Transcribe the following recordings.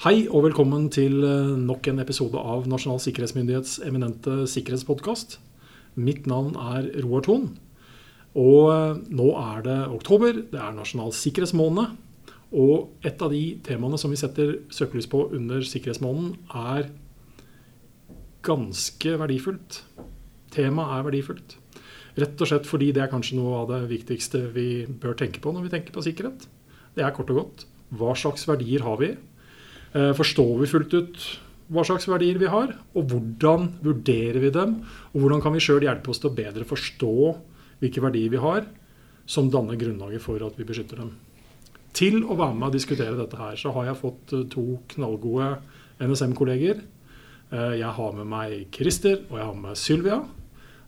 Hei og velkommen til eh, nok en episode av Nasjonal sikkerhetsmyndighets eminente sikkerhetspodkast. Mitt navn er Roar Thon. Og eh, nå er det oktober, det er nasjonal sikkerhetsmåned. Og et av de temaene som vi setter søkelys på under sikkerhetsmåneden, er ganske verdifullt. Temaet er verdifullt. Rett og slett fordi det er kanskje noe av det viktigste vi bør tenke på når vi tenker på sikkerhet. Det er kort og godt hva slags verdier har vi? Eh, forstår vi fullt ut hva slags verdier vi har? Og hvordan vurderer vi dem? Og hvordan kan vi sjøl hjelpe oss til å bedre forstå hvilke verdier vi har, som danner grunnlaget for at vi beskytter dem? Til å være med og diskutere dette her, så har jeg fått eh, to knallgode NSM-kolleger. Eh, jeg har med meg Christer, og jeg har med meg Sylvia.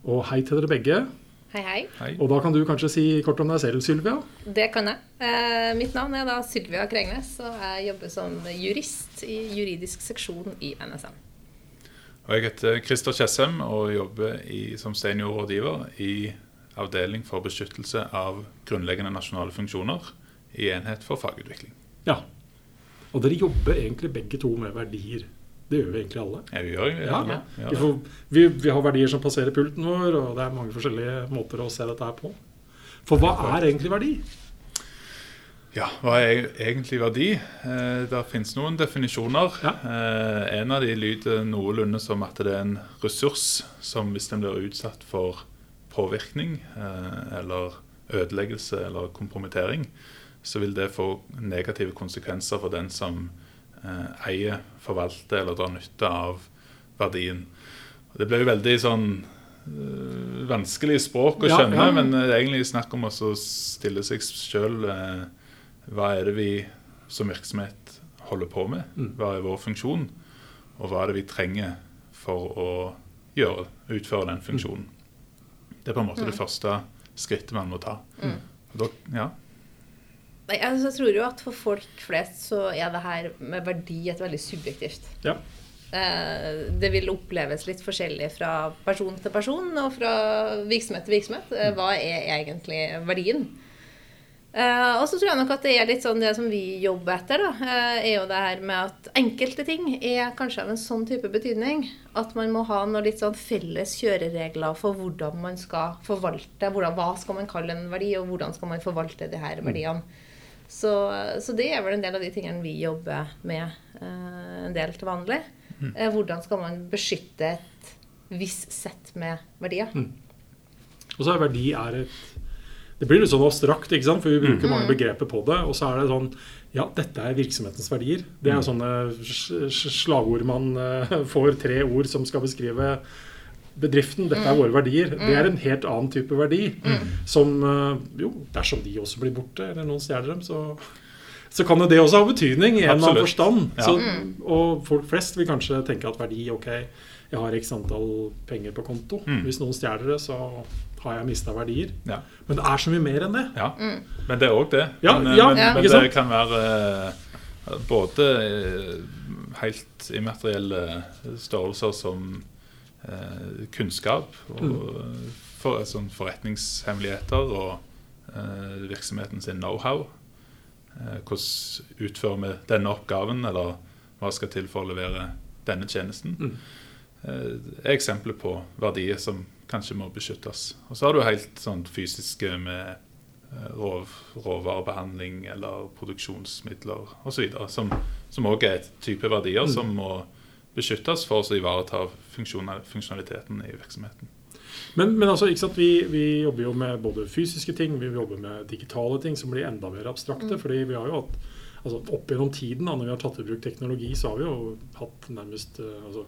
Og hei til dere begge. Hei, hei. Hei. Og da kan du kanskje si kort om deg selv, Sylvia? Det kan jeg. Eh, mitt navn er da Sylvia Krengnes, og jeg jobber som jurist i juridisk seksjon i NSM. Og jeg heter Christer Tjessem og jobber i, som seniorrådgiver i avdeling for beskyttelse av grunnleggende nasjonale funksjoner i Enhet for fagutvikling. Ja. Og dere jobber egentlig begge to med verdier. Det gjør vi egentlig alle. Ja, vi gjør ja, Ja. Vi, får, vi, vi har verdier som passerer pulten vår, og det er mange forskjellige måter å se dette her på. For hva er egentlig verdi? ja, hva er egentlig verdi? Eh, det finnes noen definisjoner. Eh, en av de lyder noenlunde som at det er en ressurs som hvis den blir utsatt for påvirkning eh, eller ødeleggelse eller kompromittering, så vil det få negative konsekvenser for den som eier, forvalter eller drar nytte av verdien. Og Det blir jo veldig sånn eh, vanskelig språk å Ja, skjønne, ja. men det er egentlig snakk om å stille seg sjøl eh, hva er det vi som virksomhet holder på med? Mm. Hva er vår funksjon? Og hva er det vi trenger for å gjøre, utføre den funksjonen? Det er på en måte det første skrittet man må ta. Mm. Og Da, ja. Altså, jeg tror jo at for folk flest så er det her med verdi et veldig subjektivt. Ja. Eh, det vil oppleves litt forskjellig fra person til person og fra virksomhet til virksomhet. Eh, Hva er egentlig verdien? Eh, og så tror jeg nok at det er litt sånn det som vi jobber etter, da, er jo det her med at enkelte ting er kanskje av en sånn type betydning at man må ha noen litt sånn felles kjøreregler for hvordan man skal forvalte hvordan, Hva skal man kalle en verdi, og hvordan skal man forvalte de her verdiene. Så, så det er vel en del av de tingene vi jobber med eh, en del til vanlig. Mm. hvordan skal man beskytte et visst sett med verdier? Og så er verdi er et Det blir litt sånn abstrakt, ikke sant? for vi bruker mange begreper på det. Og så er det sånn Ja, dette er virksomhetens verdier. Det er sånne s- s- slagord man eh, får. Tre ord som skal beskrive bedriften. Dette er våre verdier. Det er en helt annen type verdi. Som eh, jo, dersom de også blir borte, eller noen stjeler dem, så så kan jo det også ha betydning i en eller annen forstand. Ja. Så, og folk flest vil kanskje tenke at verdi Ok, jeg har x antall penger på konto. Mm. Hvis noen stjeler det, så har jeg mista verdier. ja. Men det er så mye mer enn det. Ja, men det er òg det. Ja, men, ja, men, ja. men det kan være eh, både eh, helt immaterielle størrelser som eh, kunnskap og Mm. for, sånn forretningshemmeligheter og eh, virksomheten sin know-how. Eh, hvordan utfører vi denne oppgaven, eller hva skal til for å levere denne tjenesten? Mm. Eh, er eksempler på verdier som kanskje må beskyttes. Og så har du helt sånn fysiske med eh, rov, råvarebehandling eller produksjonsmidler osv. Som som òg er et type verdier Mm. som må beskyttes for å ivareta funksjonaliteten i virksomheten. Men, men altså, ikke sant? Vi, vi jobber jo med både fysiske ting, vi jobber med digitale ting som blir enda mer abstrakte. fordi vi har jo hatt altså Opp gjennom tiden, da, når vi har tatt i bruk teknologi, så har vi jo hatt nærmest eh, altså,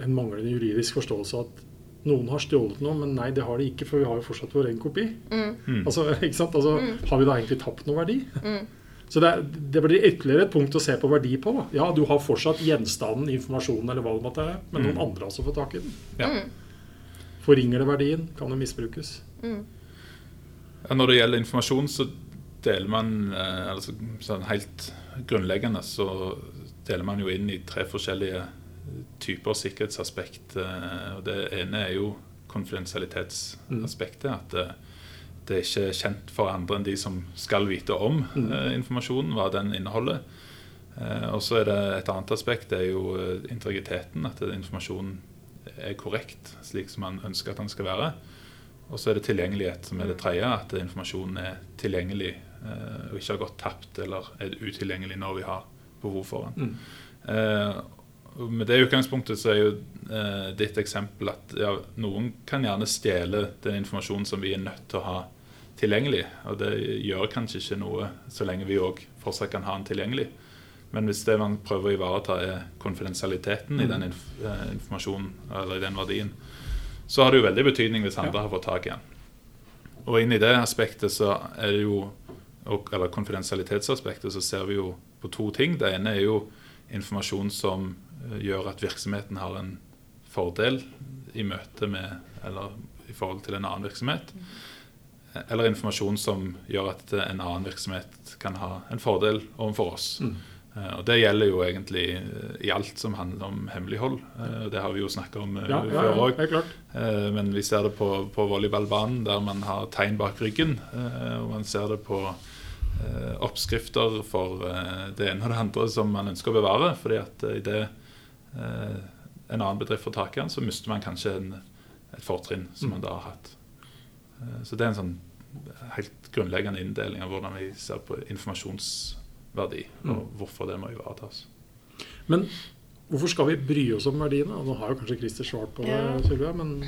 en manglende juridisk forståelse av at noen har stjålet noe, men nei, det har de ikke, for vi har jo fortsatt vår egen kopi. Mm. Mm. Altså, ikke sant? Altså, Har vi da egentlig tapt noe verdi? Mm. Så det, det blir ytterligere et punkt å se på verdi på. Da. Ja, du har fortsatt gjenstanden, informasjonen eller hva det måtte være, men noen Mm. andre har også fått tak i den. Ja. Mm. Forringer det verdien? Kan det misbrukes? Ja, Når det gjelder informasjon, så deler man eh, altså, sånn helt grunnleggende så deler man jo inn i tre forskjellige typer sikkerhetsaspekt. Eh, og Det ene er jo konfidensialitetsaspektet. At det, ikke er kjent for andre enn de som skal vite om Mm. eh, informasjonen, hva den inneholder. Eh, og så er det et annet aspekt, det er jo eh, integriteten. At informasjonen er korrekt slik som man ønsker at den skal være. Og så er det tilgjengelighet som er det tredje. At informasjonen er tilgjengelig eh, og ikke har gått tapt eller er utilgjengelig når vi har behov for den. Mm. Eh, med det utgangspunktet så er jo eh, ditt eksempel at ja, noen kan gjerne stjele den informasjonen som vi er nødt til å ha tilgjengelig. Og det gjør kanskje ikke noe så lenge vi òg fortsatt kan ha den tilgjengelig. Men hvis det man prøver å ivareta, er konfidensialiteten i Mm. den inf eh, informasjonen eller i den verdien, så har det jo veldig betydning hvis andre har fått tak i den. Og inn i det aspektet så er det jo og- Eller konfidensialitetsaspektet så ser vi jo på to ting. Det ene er jo informasjon som eh, gjør at virksomheten har en fordel i møte med Eller i forhold til en annen virksomhet. Eller informasjon som gjør at en annen virksomhet kan ha en fordel overfor oss. Mm. Eh, Og Det gjelder jo egentlig eh, i alt som handler om hemmelighold. Eh, Det har vi jo snakka om Ja, ja, før òg. Ja. Eh, Men vi ser det på, på volleyballbanen, der man har tegn bak ryggen. Og man ser det på oppskrifter for det ene og det andre som man ønsker å bevare. fordi at i det en annen bedrift får tak i den, så mister man kanskje en, et fortrinn som man da har hatt. Eh, Så det er en sånn helt grunnleggende inndeling av hvordan vi ser på informasjonsverdi, og hvorfor det må ivaretas. Men hvorfor skal vi bry oss om verdiene? Nå har jo kanskje Christer svart på det, Ja. Sylvia, men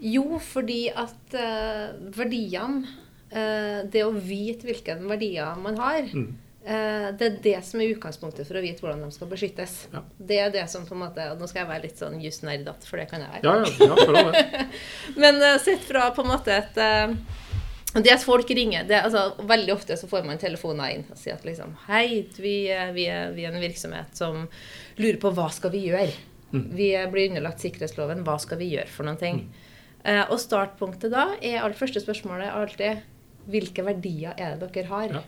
Jo, fordi at uh, verdiene uh, Det å vite hvilke verdier man har, mm. Eh, det er det som er utgangspunktet for å vite hvordan de skal beskyttes. Ja. Det er det som på en måte og Nå skal jeg være litt sånn jusnerdete, for det kan jeg være. Ja, ja. Men uh, sett fra på en måte et eh, Det at folk ringer det, altså, Veldig ofte så får man telefoner inn og sier at liksom Hei, vi, vi, er, vi er en virksomhet som lurer på hva skal vi gjøre. Mm. Vi blir underlagt sikkerhetsloven. Hva skal vi gjøre for noen ting? Eh, og startpunktet da er alt første spørsmålet alltid hvilke verdier er det dere har? Ja.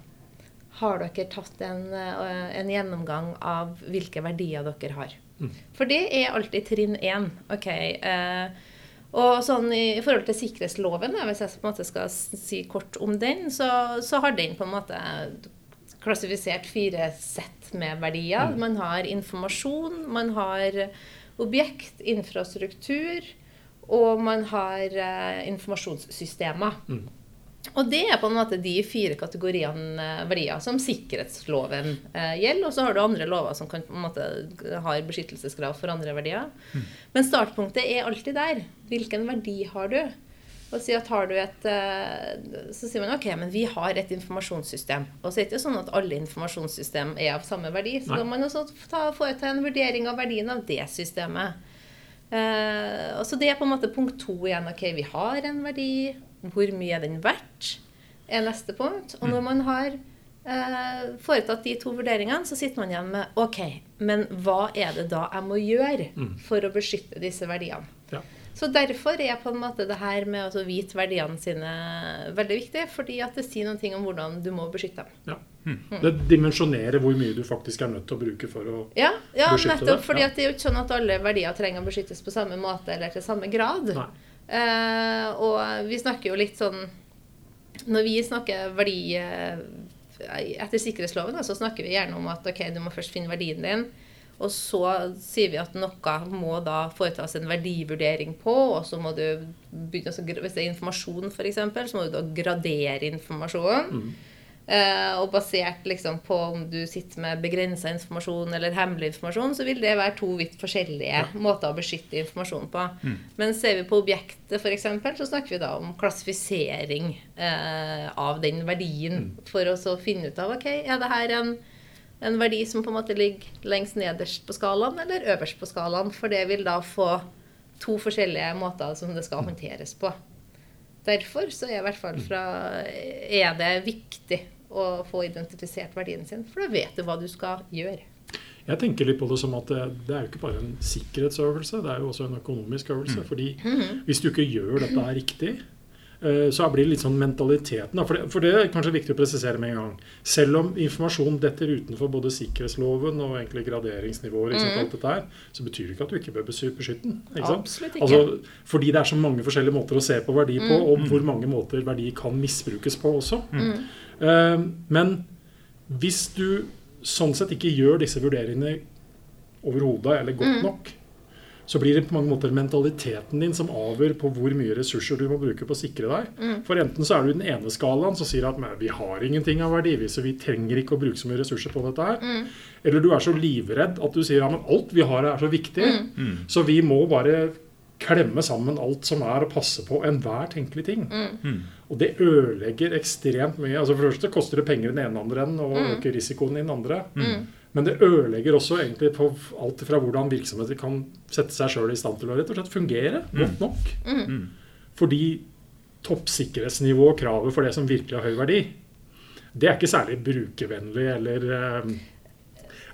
Har dere tatt en, eh, en gjennomgang av hvilke verdier dere har? Mm. For det er alltid trinn én. Okay, Eh, og sånn i, i forhold til sikkerhetsloven, da, hvis jeg på en måte skal si kort om den, så, så har den på en måte klassifisert fire sett med verdier. Mm. Man har informasjon, man har objekt, infrastruktur, og man har eh, informasjonssystemer. Mm. Og det er på en måte de fire kategoriene eh, verdier som sikkerhetsloven eh, gjelder. Og så har du andre lover som kan måte har beskyttelseskrav for andre verdier. Men startpunktet er alltid der. Hvilken verdi har du? Og si at har du et, eh, Så sier man ok, men vi har et informasjonssystem. Og så er det ikke sånn at alle informasjonssystem er av samme verdi. Så Nei. må man også ta, foreta en vurdering av verdien av det systemet. Uh, så Det er på en måte punkt to igjen. Ok, vi har en verdi. Hvor mye er den verdt? Er neste punkt. Og når man har eh, foretatt de to vurderingene, så sitter man igjen med ok, men hva er det da jeg må gjøre Mm. for å beskytte disse verdiene? Ja. Så derfor er på en måte det her med å vite verdiene sine veldig viktig, fordi at det sier noe om hvordan du må beskytte dem. Ja. Det dimensjonerer hvor mye du faktisk er nødt til å bruke for å Ja, ja Beskytte nettopp. det, fordi ja. For det er jo ikke sånn at alle verdier trenger å beskyttes på samme måte eller til samme grad. Nei. Eh, og vi snakker jo litt sånn Når vi snakker verdi eh, etter sikkerhetsloven, så snakker vi gjerne om at ok, du må først finne verdien din. Og så sier vi at noe må da foretas en verdivurdering på, og så må du begynne, å, Hvis det er informasjon, f.eks., så må du da gradere informasjonen. Mm. Eh, og basert liksom på om du sitter med begrensa informasjon eller hemmelig informasjon, så vil det være to vidt forskjellige måter å beskytte informasjon på. Men ser vi på objektet f.eks., så snakker vi da om klassifisering eh, av den verdien. For å så finne ut av ok, er det her en, en verdi som på en måte ligger lengst nederst på skalaen eller øverst på skalaen. For det vil da få to forskjellige måter som det skal håndteres på. Derfor så er i hvert fall fra, er det viktig å få identifisert verdien sin, for da vet du hva du skal gjøre. Jeg tenker litt på det som at det, det er jo ikke bare en sikkerhetsøvelse, det er jo også en økonomisk øvelse. fordi hvis du ikke gjør dette her riktig, eh, så blir det litt sånn mentaliteten. For det, for det er kanskje viktig å presisere med en gang. Selv om informasjon detter utenfor både sikkerhetsloven og egentlig graderingsnivåer, mm. alt dette her, så betyr det ikke at du ikke bør beskytte den. ikke sant? Absolutt ikke. Altså, fordi det er så mange forskjellige måter å se på verdi på, og hvor mange måter verdi kan misbrukes på også. Eh, men hvis du sånn sett ikke gjør disse vurderingene overhodet eller godt nok, så blir det på mange måter mentaliteten din som avgjør på hvor mye ressurser du må bruke på å sikre deg. For enten så er du i den ene skalaen som sier at vi har ingenting av verdi, så vi trenger ikke å bruke så mye ressurser på dette her. Eller du er så livredd at du sier at alt vi har er så viktig, så vi må bare klemme sammen alt som er, og passe på enhver tenkelig ting. Og det ødelegger ekstremt mye. altså For det første koster det penger i den ene andre enden og øker risikoen i den andre. Men det ødelegger også egentlig på alt fra hvordan virksomheter kan sette seg sjøl i stand til å rett og slett fungere godt nok. Fordi toppsikkerhetsnivå og kravet for det som virkelig har høy verdi, det er ikke særlig brukervennlig eller eh,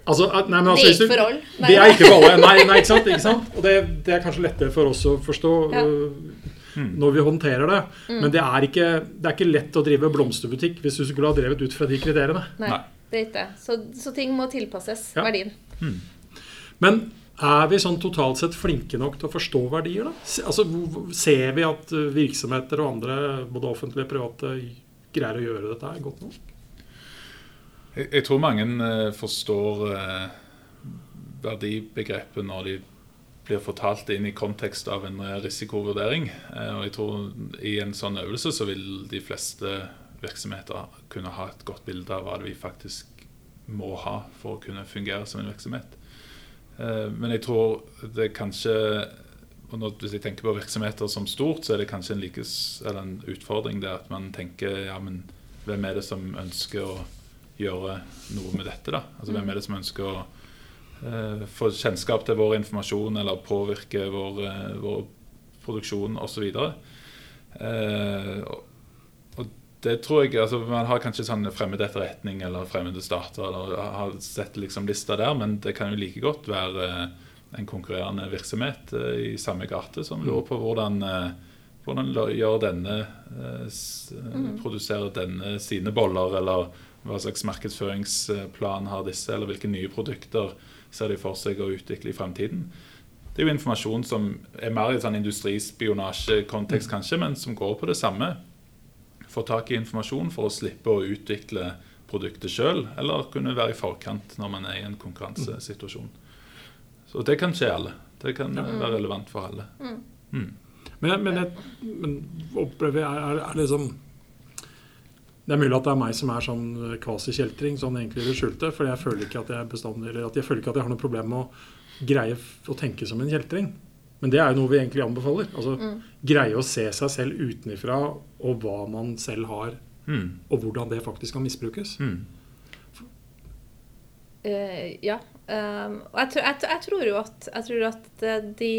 Altså, nei, men altså, Det er ikke for alle. Nei, Det er ikke for alle. Nei, nei ikke sant? Ikke sant? Og det, det er kanskje lettere for oss å forstå Ja. uh, når vi håndterer det. Men det er, ikke, det er ikke lett å drive blomsterbutikk hvis du skulle ha drevet ut fra de kriteriene. Nei, Nei. det er ikke det. Så, så ting må tilpasses Ja. verdien. Men er vi sånn totalt sett flinke nok til å forstå verdier, da? Altså, ser vi at øh, virksomheter og andre, både offentlige og private, greier å gjøre dette godt nok? Jeg, jeg tror mange uh, forstår uh, verdibegrepet når de blir fortalt inn i kontekst av en eh, risikovurdering. Uh, og jeg tror i en sånn øvelse så vil de fleste virksomheter kunne ha et godt bilde av hva vi faktisk må ha for å kunne fungere som en virksomhet. Eh, men jeg tror det kanskje og Hvis jeg tenker på virksomheter som stort, så er det kanskje en, likes, en utfordring der at man tenker ja, men hvem er det som ønsker å gjøre noe med dette? da? Altså Hvem er det som ønsker å eh, få kjennskap til vår informasjon eller påvirke vår, eh, vår produksjon osv.? Eh, og, og det tror jeg, altså Man har kanskje sånn fremmed etterretning eller fremmede stater eller har sett liksom lista der, men det kan jo like godt være eh, en konkurrerende virksomhet eh, i samme gate som lurer på hvordan hvordan gjør denne eh, eh, produserer denne sine boller, eller hva slags markedsføringsplan har disse, eller hvilke nye produkter ser de for seg å utvikle i fremtiden. Det er jo informasjon som er mer i sånn industrispionasjekontekst, kanskje, men som går på det samme. Få tak i informasjon for å slippe å utvikle produktet sjøl, eller kunne være i forkant når man er i en konkurransesituasjon. Så det kan skje alle. Det kan være relevant for alle. Mm. Men, men, jeg, men opplever jeg er, er liksom Det er mulig at det er meg som er sånn kvasi-kjeltring, sånn egentlig i det skjulte. For jeg føler ikke at jeg er bestandig, eller at jeg føler ikke at jeg har noe problem med å greie å tenke som en kjeltring. Men det er jo noe vi egentlig anbefaler. Altså Greie å se seg selv utenfra, og hva man selv har, Mm. og hvordan det faktisk kan misbrukes. Mm. Uh, ja. Um, og jeg, tror- jeg, jeg tror jo at, jeg tror at eh, de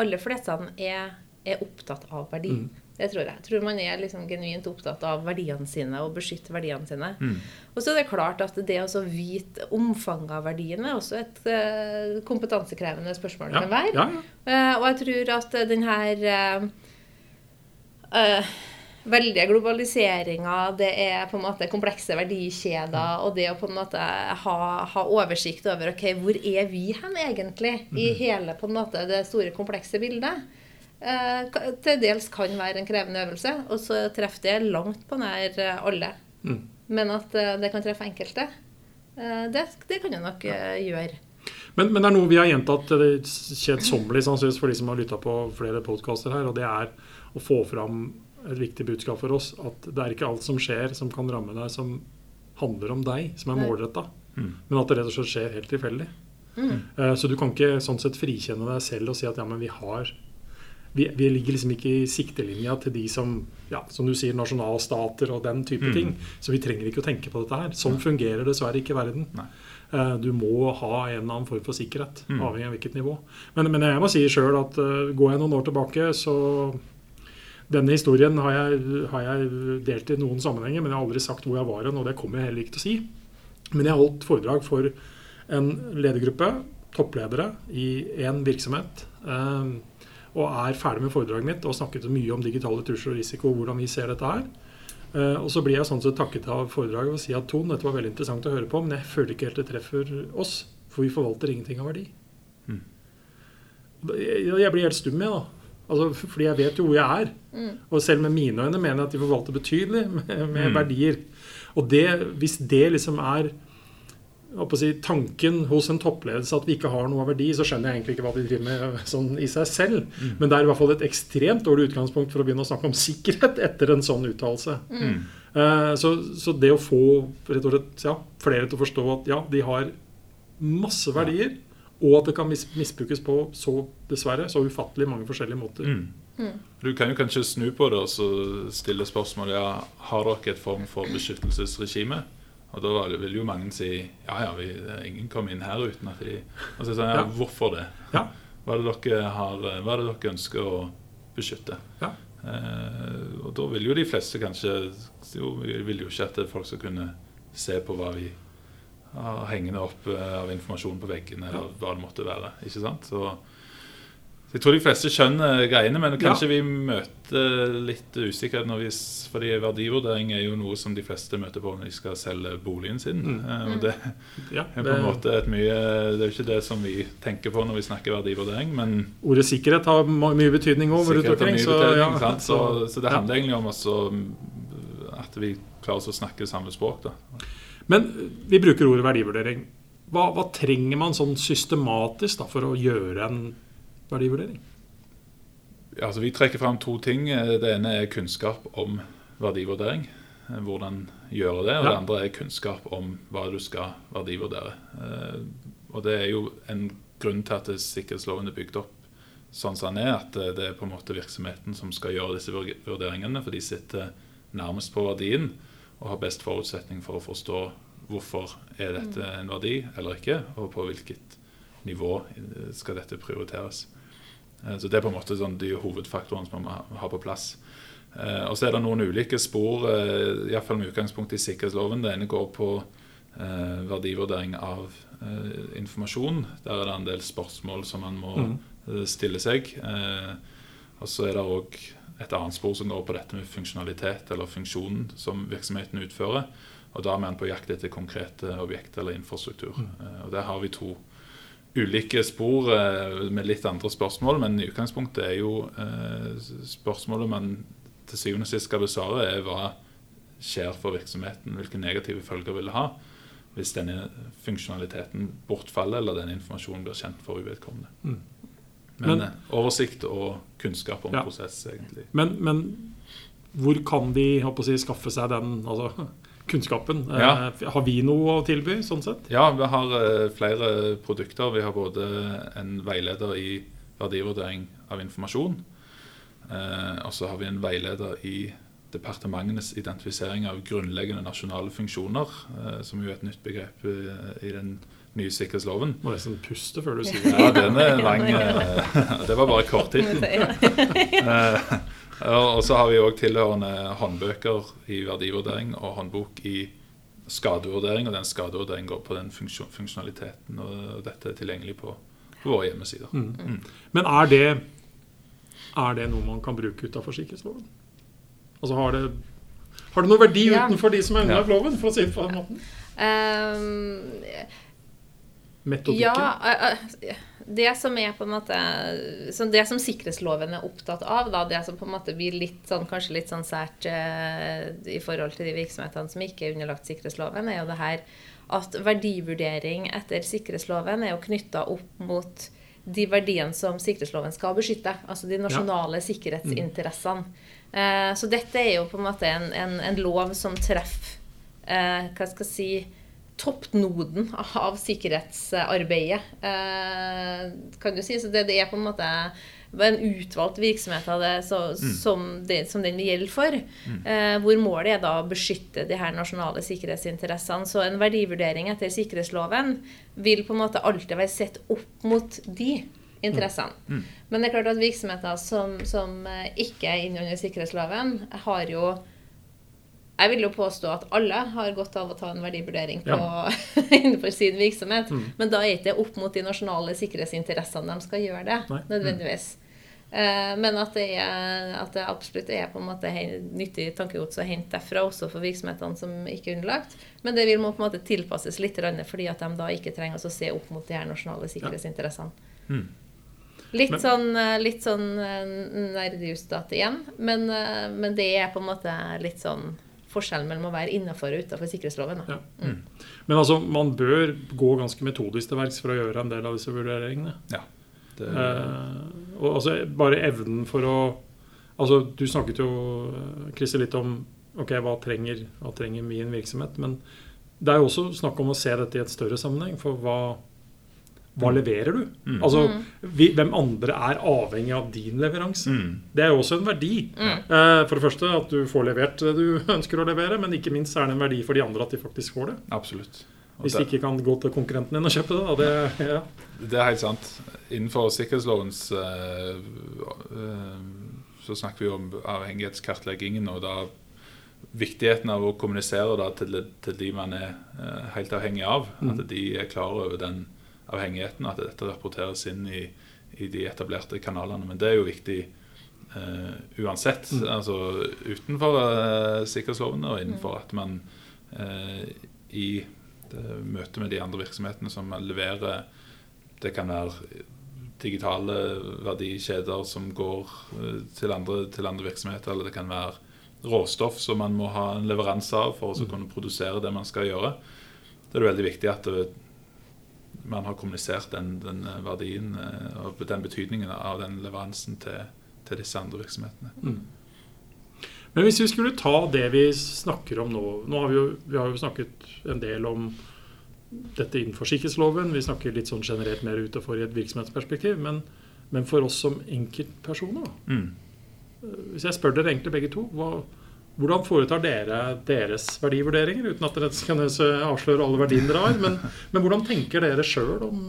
aller fleste er, er opptatt av verdi. Mm. Det tror jeg. Jeg tror man er liksom genuint opptatt av verdiene sine og beskytte verdiene sine. Mm. Og så er det klart at det å vite omfanget av verdiene er også et uh, kompetansekrevende spørsmål. Ja, kan være. ja, ja. Eh, og jeg tror at den her eh, veldige globaliseringa, det er på en måte komplekse verdikjeder, og det å på en måte ha, ha oversikt over ok, hvor er vi hen egentlig i hele på en måte det store, komplekse bildet, eh, til dels kan være en krevende øvelse. Og så treffer det langt på nær eh, alle. Mm. Men at eh, det kan treffe enkelte, eh, det, det kan det nok gjøre. Men, men det er noe vi har gjentatt kjedsommelig sannsynligvis for de som har lytta på flere podkaster her, og det er å få fram et viktig budskap for oss. At det er ikke alt som skjer som kan ramme deg, som handler om deg, som er målretta. Mm. Men at det rett og slett skjer helt tilfeldig. Mm. Så du kan ikke sånn sett frikjenne deg selv og si at ja, men vi har vi, vi ligger liksom ikke i siktelinja til de som ja, som du sier, nasjonalstater og den type Mm. ting. Så vi trenger ikke å tenke på dette her. Sånn fungerer dessverre ikke verden. Nei. Eh, Du må ha en eller annen form for sikkerhet, Mm. avhengig av hvilket nivå. Men, men jeg må si sjøl at uh, går jeg noen år tilbake, så Denne historien har jeg, har jeg delt i noen sammenhenger, men jeg har aldri sagt hvor jeg var hen, og det kommer jeg heller ikke til å si. Men jeg holdt foredrag for en ledergruppe, toppledere, i én virksomhet. eh, og er ferdig med foredraget mitt og snakket mye om digitale trusler og risiko, og hvordan vi ser dette her. Eh, og så blir jeg sånn sett takket av foredraget og sier at Ton, dette var veldig interessant å høre på, men jeg føler ikke helt det treffer oss, for vi forvalter ingenting av verdi. Mm. Jeg, jeg blir helt stum, jeg, da. Altså, fordi jeg vet jo hvor jeg er. Og selv med mine øyne mener jeg at de forvalter betydelig med, med Mm. verdier. Og det, hvis det liksom er si, tanken hos en toppledelse at vi ikke har noe av verdi, så skjønner jeg egentlig ikke hva de driver med sånn i seg selv. Mm. Men det er i hvert fall et ekstremt dårlig utgangspunkt for å begynne å snakke om sikkerhet etter en sånn uttalelse. Mm. Uh, så, så, det å få rett og slett, ja, flere til å forstå at ja, de har masse verdier, og at det kan mis misbrukes på så dessverre så ufattelig mange forskjellige måter. Mm. Mm. Du kan jo kanskje snu på det og stille spørsmål ja, har dere et form for beskyttelsesregime. Og da vil jo mange si ja, ja, vi, ingen kom inn her uten at de Og så sånn, ja, Hvorfor det? Ja. Hva, er det dere har, hva er det dere ønsker å beskytte? Ja. Eh, og da vil jo de fleste kanskje jo, Vi vil jo ikke at folk skal kunne se på hva vi har hengende opp eh, av informasjon på veggene, eller hva det måtte være. ikke sant? Så jeg tror de fleste skjønner greiene, men kanskje ja. vi møter litt usikkerhet når vi, fordi verdivurdering er jo noe som de fleste møter på når de skal selge boligen sin. Mm. Eh, og det ja, er på en måte et mye Det er jo ikke det som vi tenker på når vi snakker verdivurdering, men Ordet sikkerhet har mye betydning òg rundt omkring. Så, ja, så, så, det handler egentlig om også, at vi klarer å snakke samme språk. da. Men vi bruker ordet verdivurdering. Hva, hva trenger man sånn systematisk da, for å gjøre en verdivurdering? Altså, vi trekker fram to ting. Det ene er kunnskap om verdivurdering. Hvordan gjøre det. Og ja. det andre er kunnskap om hva du skal verdivurdere. Eh, og det er jo en grunn til at sikkerhetsloven er bygd opp sånn som den er. At det er på en måte virksomheten som skal gjøre disse vurderingene. For de sitter nærmest på verdien og har best forutsetning for å forstå hvorfor er dette en verdi eller ikke, og på hvilket nivå skal dette prioriteres. Eh, så Det er på en måte sånn de hovedfaktorene som man har på plass. Eh, og Så er det noen ulike spor, eh, iallfall med utgangspunkt i sikkerhetsloven. Det ene går på verdivurdering av informasjon. Der er det en del spørsmål som man må mm. stille seg. Og så er det òg et annet spor som går på dette med funksjonalitet, eller funksjonen som virksomheten utfører. Og da er man på jakt etter konkrete objekter eller infrastruktur. Mm. Og Der har vi to ulike spor eh, med litt andre spørsmål, men i utgangspunktet er jo eh, spørsmålet man til syvende og sist skal besvare, er hva skjer for virksomheten? Hvilke negative følger vil det ha hvis denne funksjonaliteten bortfaller, eller denne informasjonen blir kjent for uvedkommende? Mm. Men, men, eh, oversikt og kunnskap om ja. prosess, egentlig. Men, men, hvor kan de si, skaffe seg den altså, kunnskapen. Ja. Eh, har vi noe å tilby sånn sett? Ja, vi har eh, flere produkter. Vi har både en veileder i verdivurdering av informasjon. Eh, og så har vi en veileder i departementenes identifisering av grunnleggende nasjonale funksjoner, som jo er et nytt begrep i den nye sikkerhetsloven. Må nesten puste før du sier det. Ja, den er lang. Det var bare korttittel. Og så har vi òg tilhørende håndbøker i verdivurdering og håndbok i skadevurdering. Og den skadevurderingen går på den funksjonaliteten. Og dette er tilgjengelig på, på våre hjemmesider. Mm. Mm. Men er det, er det, noe man kan bruke utafor sikkerhetsloven? Altså har det, har det noe verdi ja. utenfor de som er ja. loven, for å si det på den måten? Um, Metodikken? Ja, uh, uh, det som er på en måte Det som sikkerhetsloven er opptatt av, da, det som på en måte blir litt sånn, kanskje litt sånn sært eh, i forhold til de virksomhetene som ikke er underlagt sikkerhetsloven, er jo det her at verdivurdering etter sikkerhetsloven er jo knytta opp mot de verdiene som sikkerhetsloven skal beskytte. Altså de nasjonale ja. sikkerhetsinteressene. Eh, så dette er jo på en måte en, en, en lov som treffer eh, Hva skal jeg si toppnoden av sikkerhetsarbeidet, eh, kan du si. Så det, det, er på en måte en utvalgt virksomhet av det, så, mm. som, det, som, den gjelder for. Mm. Eh, hvor målet er da å beskytte de her nasjonale sikkerhetsinteressene. Så en verdivurdering etter sikkerhetsloven vil på en måte alltid være sett opp mot de interessene. Mm. mm. Men det er klart at virksomheter som, som ikke er innunder sikkerhetsloven, har jo jeg vil jo påstå at alle har godt av å ta en verdivurdering på, ja. innenfor sin virksomhet. Mm. Men da er det opp mot de nasjonale sikkerhetsinteressene de skal gjøre det. Nei. nødvendigvis. Mm. men at det, er, at det, absolutt er på en måte nyttig tankegods å hente derfra, også for virksomhetene som ikke er underlagt. Men det vil må på en måte tilpasses litt, fordi at de da ikke trenger å se opp mot de her nasjonale sikkerhetsinteressene. Ja. Mm. Litt sånn, eh, litt sånn eh, nerdejustat igjen, men, men det er på en måte litt sånn forskjellen mellom å være innafor og utafor sikkerhetsloven. Da. Ja. Men altså, man bør gå ganske metodisk til verks for å gjøre en del av disse vurderingene. Ja. Det, Eh, og altså bare evnen for å Altså, du snakket jo, Christer, litt om ok, hva trenger, hva trenger min virksomhet. Men det er jo også snakk om å se dette i et større sammenheng. For hva, hva leverer du? Mm. Altså, vi, Hvem andre er avhengig av din leveranse? Mm. Det er jo også en verdi. Eh, for det første at du får levert det du ønsker å levere, men ikke minst er det en verdi for de andre at de faktisk får det. Absolutt. Og Hvis de ikke kan gå til konkurrenten din og kjøpe det. Da, det ja. det er helt sant. Innenfor sikkerhetslovens eh, eh, så snakker vi om avhengighetskartleggingen, og da viktigheten av å kommunisere da til, til de man er helt avhengig av. At de er klar over den avhengigheten, og at dette rapporteres inn i, i de etablerte kanalene. Men det er jo viktig eh, uansett. Altså utenfor eh, sikkerhetslovene og innenfor at man eh, i møte med de andre virksomhetene som leverer Det kan være digitale verdikjeder som går eh, til andre, til andre virksomheter, eller det kan være råstoff som man må ha en leveranse av for å så kunne produsere det man skal gjøre. Da er det veldig viktig at det, man har kommunisert den, den verdien eh, og den betydningen av den leveransen til, til disse andre virksomhetene. Men hvis vi skulle ta det vi snakker om nå Nå har vi jo, vi har jo snakket en del om dette innenfor sikkerhetsloven. Vi snakker litt sånn generelt mer utenfor i et virksomhetsperspektiv. Men, men for oss som enkeltpersoner. Mm. Hvis jeg spør dere egentlig begge to, hva, hvordan foretar dere deres verdivurderinger? Uten at dere kan avsløre alle verdiene dere har. Men, men hvordan tenker dere sjøl om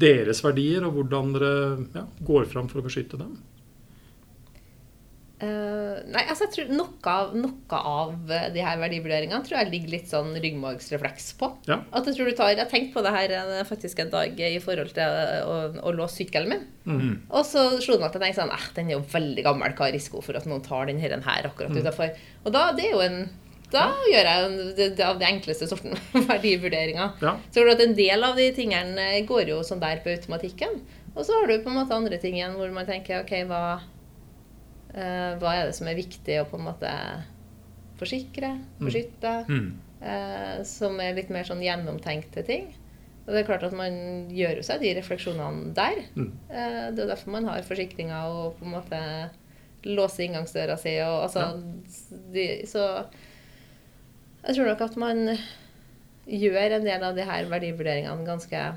deres verdier, og hvordan dere ja, går fram for å beskytte dem? Eh, nei, altså jeg tror Noe av, noe av de her verdivurderingene tror jeg ligger litt sånn ryggmargsrefleks på. Ja. At Jeg tror du tar, jeg tenkte på det her eh, faktisk en dag i forhold til å, å låse sykkelen min. Mm. Og så slo det meg at jeg tenkte sånn, eh, den er jo veldig gammel, hva er risiko for at noen tar den her, den her akkurat utenfor? Og da, det er jo en, da gjør jeg jo det, det av den enkleste sorten verdivurderinger. Ja. Så at en del av de tingene går jo sånn der på automatikken. Og så har du på en måte andre ting igjen hvor man tenker ok, hva, eh, hva er det som er viktig å på en måte forsikre, beskytte? Mm. eh, som er litt mer sånn gjennomtenkte ting. Og det er klart at man gjør jo seg de refleksjonene der. Mm. Eh, det er derfor man har forsikringer og på en måte låser inngangsdøra si. Og, altså, de, så jeg tror nok at man gjør en del av de her verdivurderingene ganske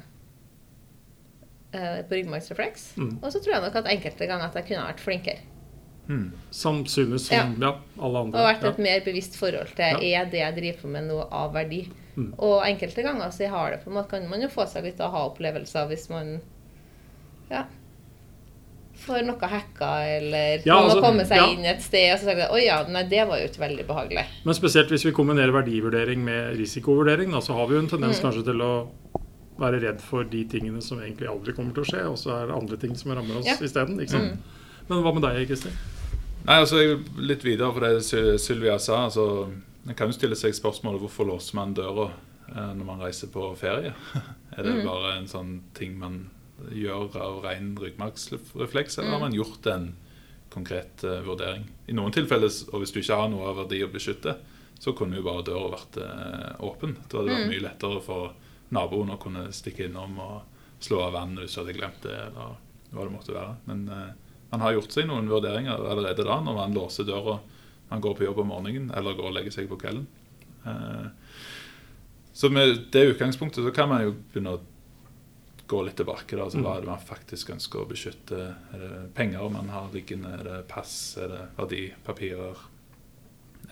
på ryggmargsrefleks. Mm. Og så tror jeg nok at enkelte ganger at jeg kunne vært flinkere. Mm. Sannsynligvis som ja. alle andre. Og vært Ja. et mer bevisst forhold til Ja. er det jeg driver på med noe av verdi. Mm. Og enkelte ganger så har det på en måte, kan man jo få seg litt aha-opplevelser hvis man ja, får noe hacka, eller Ja, noen altså, har kommet seg ja. inn et sted og så sagt oi ja, nei, det var jo ikke veldig behagelig. Men spesielt hvis vi kombinerer verdivurdering med risikovurdering, da, så har vi jo en tendens Mm. kanskje til å være redd for de tingene som egentlig aldri kommer til å skje, og så er det andre ting som rammer oss Ja. isteden. Mm. Men hva med deg, Kristin? Nei, altså Litt videre på det Sylvia sa. altså Man kan jo stille seg spørsmålet hvorfor låser man døra eh, når man reiser på ferie? er det bare en sånn ting man gjør av ren ryggmargsrefleks, eller har man gjort en konkret uh, vurdering? I noen tilfeller, og hvis du ikke har noe av verdi å beskytte, så kunne jo bare døra vært uh, åpen. Da hadde det vært mye lettere for naboen å kunne stikke innom og slå av vann hvis du hadde glemt det, eller hva det måtte være. Men eh, man har gjort seg noen vurderinger allerede da, når man låser døra Han går på jobb om morgenen eller går og legger seg på kvelden. Eh, Så med det utgangspunktet så kan man jo begynne å gå litt tilbake. Da, altså Hva er det man faktisk ønsker å beskytte? Er det penger man har liggende? Er det pass? Er det verdipapirer?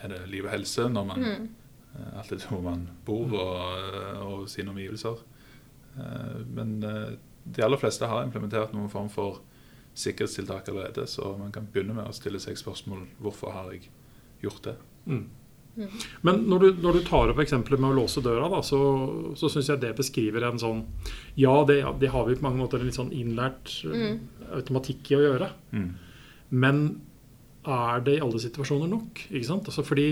Er det liv og helse når man mm. Alt etter hvor man bor og, og sine omgivelser. Eh, Men eh, de aller fleste har implementert noen form for sikkerhetstiltak allerede, så man kan begynne med å stille seg spørsmål hvorfor har jeg gjort det. Mm. Men når du, når du tar opp eksempelet med å låse døra, da, så, så syns jeg det beskriver en sånn Ja, det, det har vi på mange måter en litt sånn innlært mm. automatikk i å gjøre. Mm. Men er det i alle situasjoner nok? Ikke sant? Altså fordi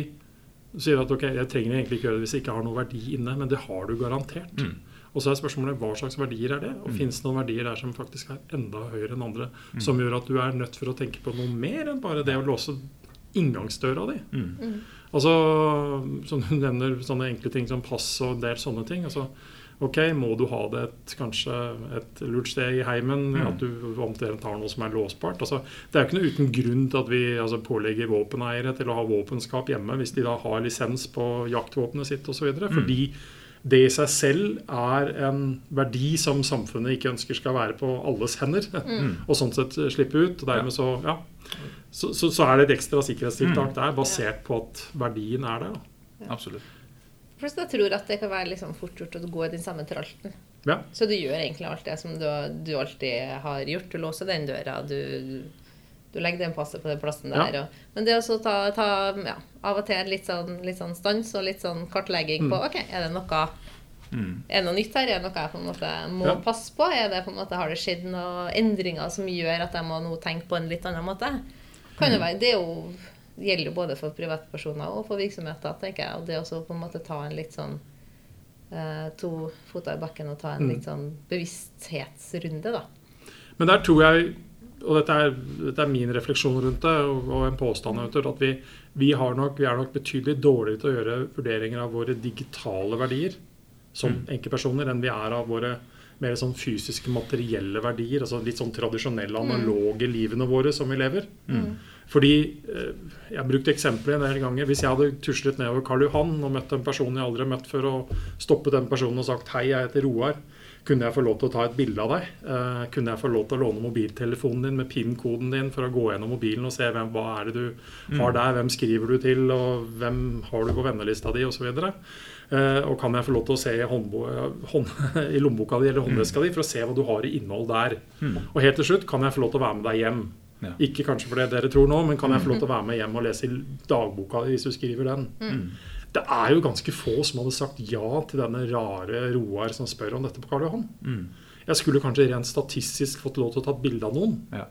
du sier at ok, jeg trenger egentlig ikke gjøre det hvis jeg ikke har noe verdi inne, men det har du garantert. Mm. Og så er spørsmålet hva slags verdier er det? Og Mm. finnes det noen verdier der som faktisk er enda høyere enn andre, som gjør at du er nødt for å tenke på noe mer enn bare det å låse inngangsdøra di. Mm. Altså, som du nevner, sånne enkle ting som pass og en del sånne ting. altså Ok, må du ha det et, kanskje et lurt sted i heimen? Mm. At du omtrent har noe som er låsbart? Altså, det er jo ikke noe uten grunn til at vi altså, pålegger våpeneiere til å ha våpenskap hjemme hvis de da har lisens på jaktvåpenet sitt osv. Mm. Fordi det i seg selv er en verdi som samfunnet ikke ønsker skal være på alles hender. Mm. Og sånn sett slippe ut. Og dermed så, ja, så, så, så er det et ekstra sikkerhetstiltak Mm. der, basert på at verdien er der. Da. Absolutt. Jeg tror at det kan være liksom fort gjort å gå i den samme tralten. Ja. Så du gjør egentlig alt det som du, du alltid har gjort. Du låser den døra, du, du legger den passet på den plassen Ja. der. Og, men det å ta, ta ja, av og til litt sånn, litt sånn stans og litt sånn kartlegging på Mm. ok, er det noe Mm. er det noe nytt her? Er det noe jeg på en måte må Ja. passe på? Er det på en måte, Har det skjedd noen endringer som gjør at jeg må nå tenke på en litt annen måte? Kan Mm. jo være, det jo, gjelder jo både for privatpersoner og for virksomheter. tenker jeg, og Det å på en måte ta en litt sånn eh, to foter i bakken og ta en Mm. litt sånn bevissthetsrunde, da. Men der tror jeg, og dette er, dette er min refleksjon rundt det, og, og en påstand du, at vi, vi, har nok, vi er nok betydelig dårligere til å gjøre vurderinger av våre digitale verdier som Mm. enkeltpersoner enn vi er av våre mer sånn fysiske, materielle verdier. altså Litt sånn tradisjonelle, analoge livene våre som vi lever. Mm. Fordi eh, Jeg har brukt eksempler en del ganger. Hvis jeg hadde tuslet nedover Karl Johan og møtt en person jeg aldri har møtt før, og stoppet den personen og sagt 'Hei, jeg heter Roar', kunne jeg få lov til å ta et bilde av deg? Eh, kunne jeg få lov til å låne mobiltelefonen din med PIN-koden din for å gå gjennom mobilen og se hvem, hva er det du har der, hvem skriver du til, og hvem har du på vennelista di, osv. Uh, og kan jeg få lov til å se i, hånd i lommeboka di eller håndveska di for å se hva du har i innhold der? Mm. Og helt til slutt, kan jeg få lov til å være med deg hjem? Ja. Ikke kanskje for det dere tror nå, men kan jeg få lov til å være med hjem og lese i dagboka di hvis du skriver den? Mm. Det er jo ganske få som hadde sagt ja til denne rare Roar som spør om dette på Karl Johan. Mm. Jeg skulle kanskje rent statistisk fått lov til å ta bilde av noen. Ja.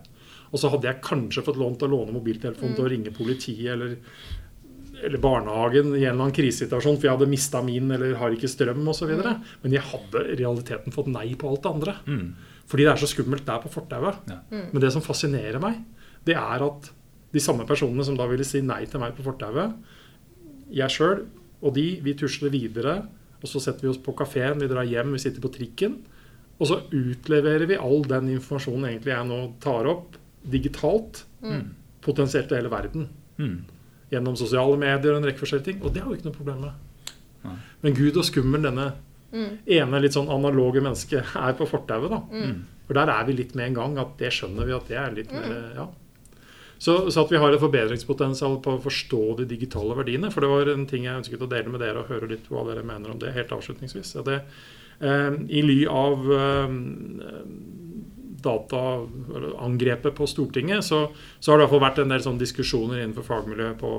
Og så hadde jeg kanskje fått lov til å låne mobiltelefonen til å ringe politiet eller, eller barnehagen i en eller annen krisesituasjon, for jeg hadde mista min eller har ikke strøm osv. Men jeg hadde i realiteten fått nei på alt det andre. Mm. Fordi det er så skummelt der på fortauet. Ja. Men det som fascinerer meg, det er at de samme personene som da ville si nei til meg på fortauet, jeg sjøl og de, vi tusler videre, og så setter vi oss på kafeen, vi drar hjem, vi sitter på trikken. Og så utleverer vi all den informasjonen egentlig jeg nå tar opp, digitalt, Mm. potensielt til hele verden. Mm. Gjennom sosiale medier og en rekke forskjellige ting. Og det har vi ikke noe problem med. Nei. Men gud og skummel denne Mm. ene litt sånn analoge mennesket er på fortauet, da. Mm. For der er vi litt med en gang at det skjønner vi at det er litt mer ja. Så, så at vi har et forbedringspotensial på å forstå de digitale verdiene. For det var en ting jeg ønsket å dele med dere og høre litt hva dere mener om det helt avslutningsvis. Ja, det, eh, I ly av eh, dataangrepet på Stortinget, så, så har det i hvert fall vært en del sånn diskusjoner innenfor fagmiljøet på,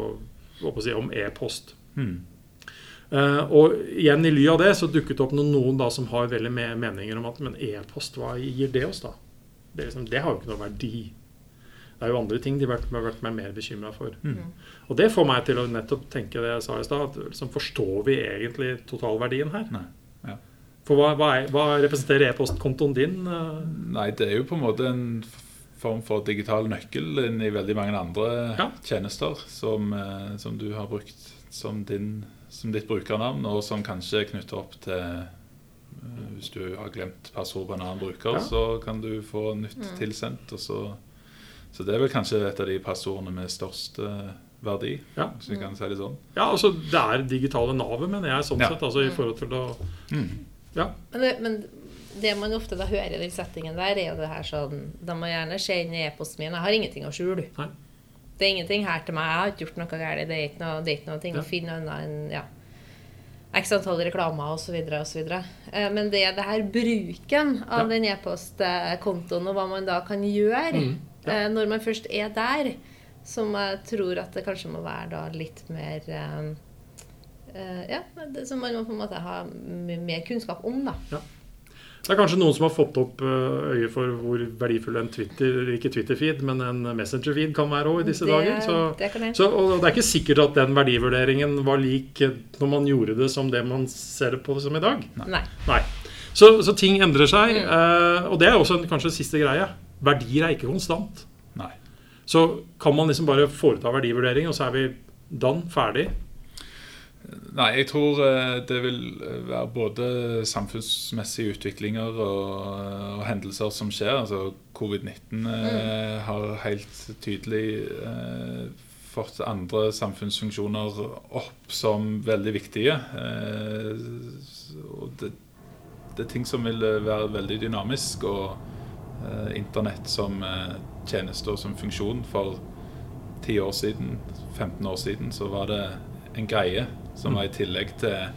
si, om e-post. Mm. Uh, og igjen i ly av det så dukket det opp noen, noen da som har veldig me meninger om at men e-post, hva gir det oss da? Det, liksom, det har jo ikke noe verdi. Det er jo andre ting de har vært, vært mer bekymra for. Mm. Og det får meg til å nettopp tenke det jeg sa i stad. at Liksom, forstår vi egentlig totalverdien her? Nei. Ja. For hva, hva, er, hva representerer e-postkontoen din? eh? Nei, det er jo på en måte en form for digital nøkkel inn i veldig mange andre Ja. tjenester som, eh, som du har brukt som, din, som ditt brukernavn, og som kanskje er knytta opp til eh, Hvis du har glemt passord på en annen bruker, Ja. så kan du få nytt Mm. tilsendt. Og så, så det er vel kanskje et av de passordene med størst eh, verdi, Ja. hvis vi kan si det sånn. Ja, altså Det er digitale navet, mener jeg, sånn Ja. sett. Altså i forhold til å Mm. Ja. Men det, men det man ofte da hører i den settingen der, er jo det her sånn De må gjerne se inn i e-posten min. Jeg har ingenting å skjule. Nei. Det er ingenting her til meg. Jeg har ikke gjort noe galt. Det er ikke noe, det er ikke noe ting Ja. å finne annet enn ja, x antall reklamer osv. osv. Eh, Men det er det her bruken av Ja. den e-postkontoen, og hva man da kan gjøre Mm, ja. eh, når man først er der, som jeg tror at det kanskje må være da litt mer eh, eh, Ja, som man må på en måte ha mer kunnskap om, da. Det er kanskje noen som har fått opp øye for hvor verdifull en Twitter, ikke Twitter-feed, men en Messenger-feed kan være også i disse det, dager. Så, det så, og det er ikke sikkert at den verdivurderingen var lik når man gjorde det som det man ser det på som i dag. Nei. Nei. Så, så ting endrer seg. Mm. og det er også en, kanskje siste greie. Verdier er ikke konstant. Nei. Så kan man liksom bare foreta verdivurdering, og så er vi dann ferdig. Nei, jeg tror eh, det vil være både samfunnsmessige utviklinger og, og hendelser som skjer. Altså Covid-19 eh, har helt tydelig eh, fått andre samfunnsfunksjoner opp som veldig viktige. Eh, og det, det, er ting som vil være veldig dynamisk. Og eh, internett som eh, tjeneste og som funksjon for 10 år siden, 15 år siden, så var det en greie som var i tillegg til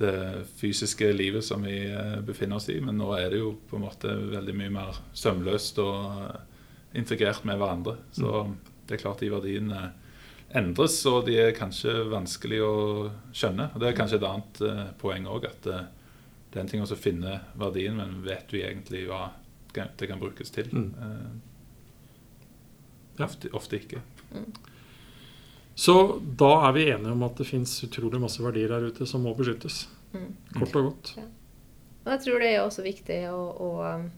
det fysiske livet som vi eh, befinner oss i. Men nå er det jo på en måte veldig mye mer sømløst og eh, integrert med hverandre. Så mm. det er klart de verdiene endres, og de er kanskje vanskelig å skjønne. Og Det er kanskje et annet poeng òg, at det er en ting å finne verdien, men vet vi egentlig hva det kan brukes til? Mm. Uh, ja. ofte, ofte, ikke. Mm. Så da er vi enige om at det fins utrolig masse verdier der ute som må beskyttes. Mm. Kort og godt. Ja. Og jeg tror det er også viktig å, å um,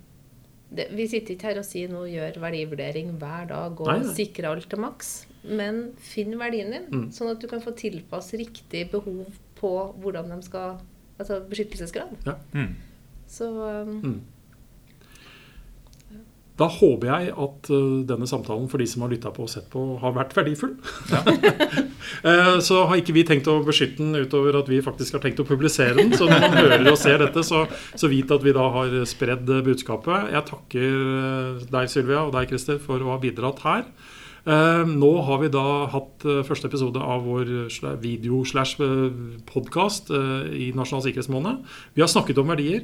det, Vi sitter ikke her og sier nå gjør verdivurdering hver dag og nei, nei. sikre alt til maks. Men finn verdien din, mm. sånn at du kan få tilpasse riktig behov på hvordan de skal Altså beskyttelsesgrad. Ja. Mm. Så um, mm. Da håper jeg at uh, denne samtalen for de som har lytta på og sett på, har vært verdifull. Ja. uh, så har ikke vi tenkt å beskytte den utover at vi faktisk har tenkt å publisere den. Så når man hører og ser dette, så, så vit at vi da har spredd budskapet. Jeg takker uh, deg, Sylvia, og deg, Christer, for å ha bidratt her. Nå har vi da hatt første episode av vår video-slash-podkast i Nasjonal sikkerhetsmåned. Vi har snakket om verdier.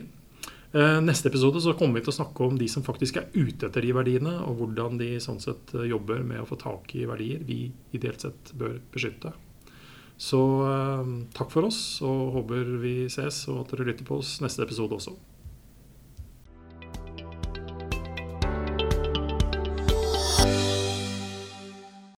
Eh, neste episode så kommer vi til å snakke om de som faktisk er ute etter de verdiene, og hvordan de sånn sett eh, jobber med å få tak i verdier vi ideelt sett bør beskytte. Så eh, takk for oss, og håper vi ses, og at dere lytter på oss neste episode også.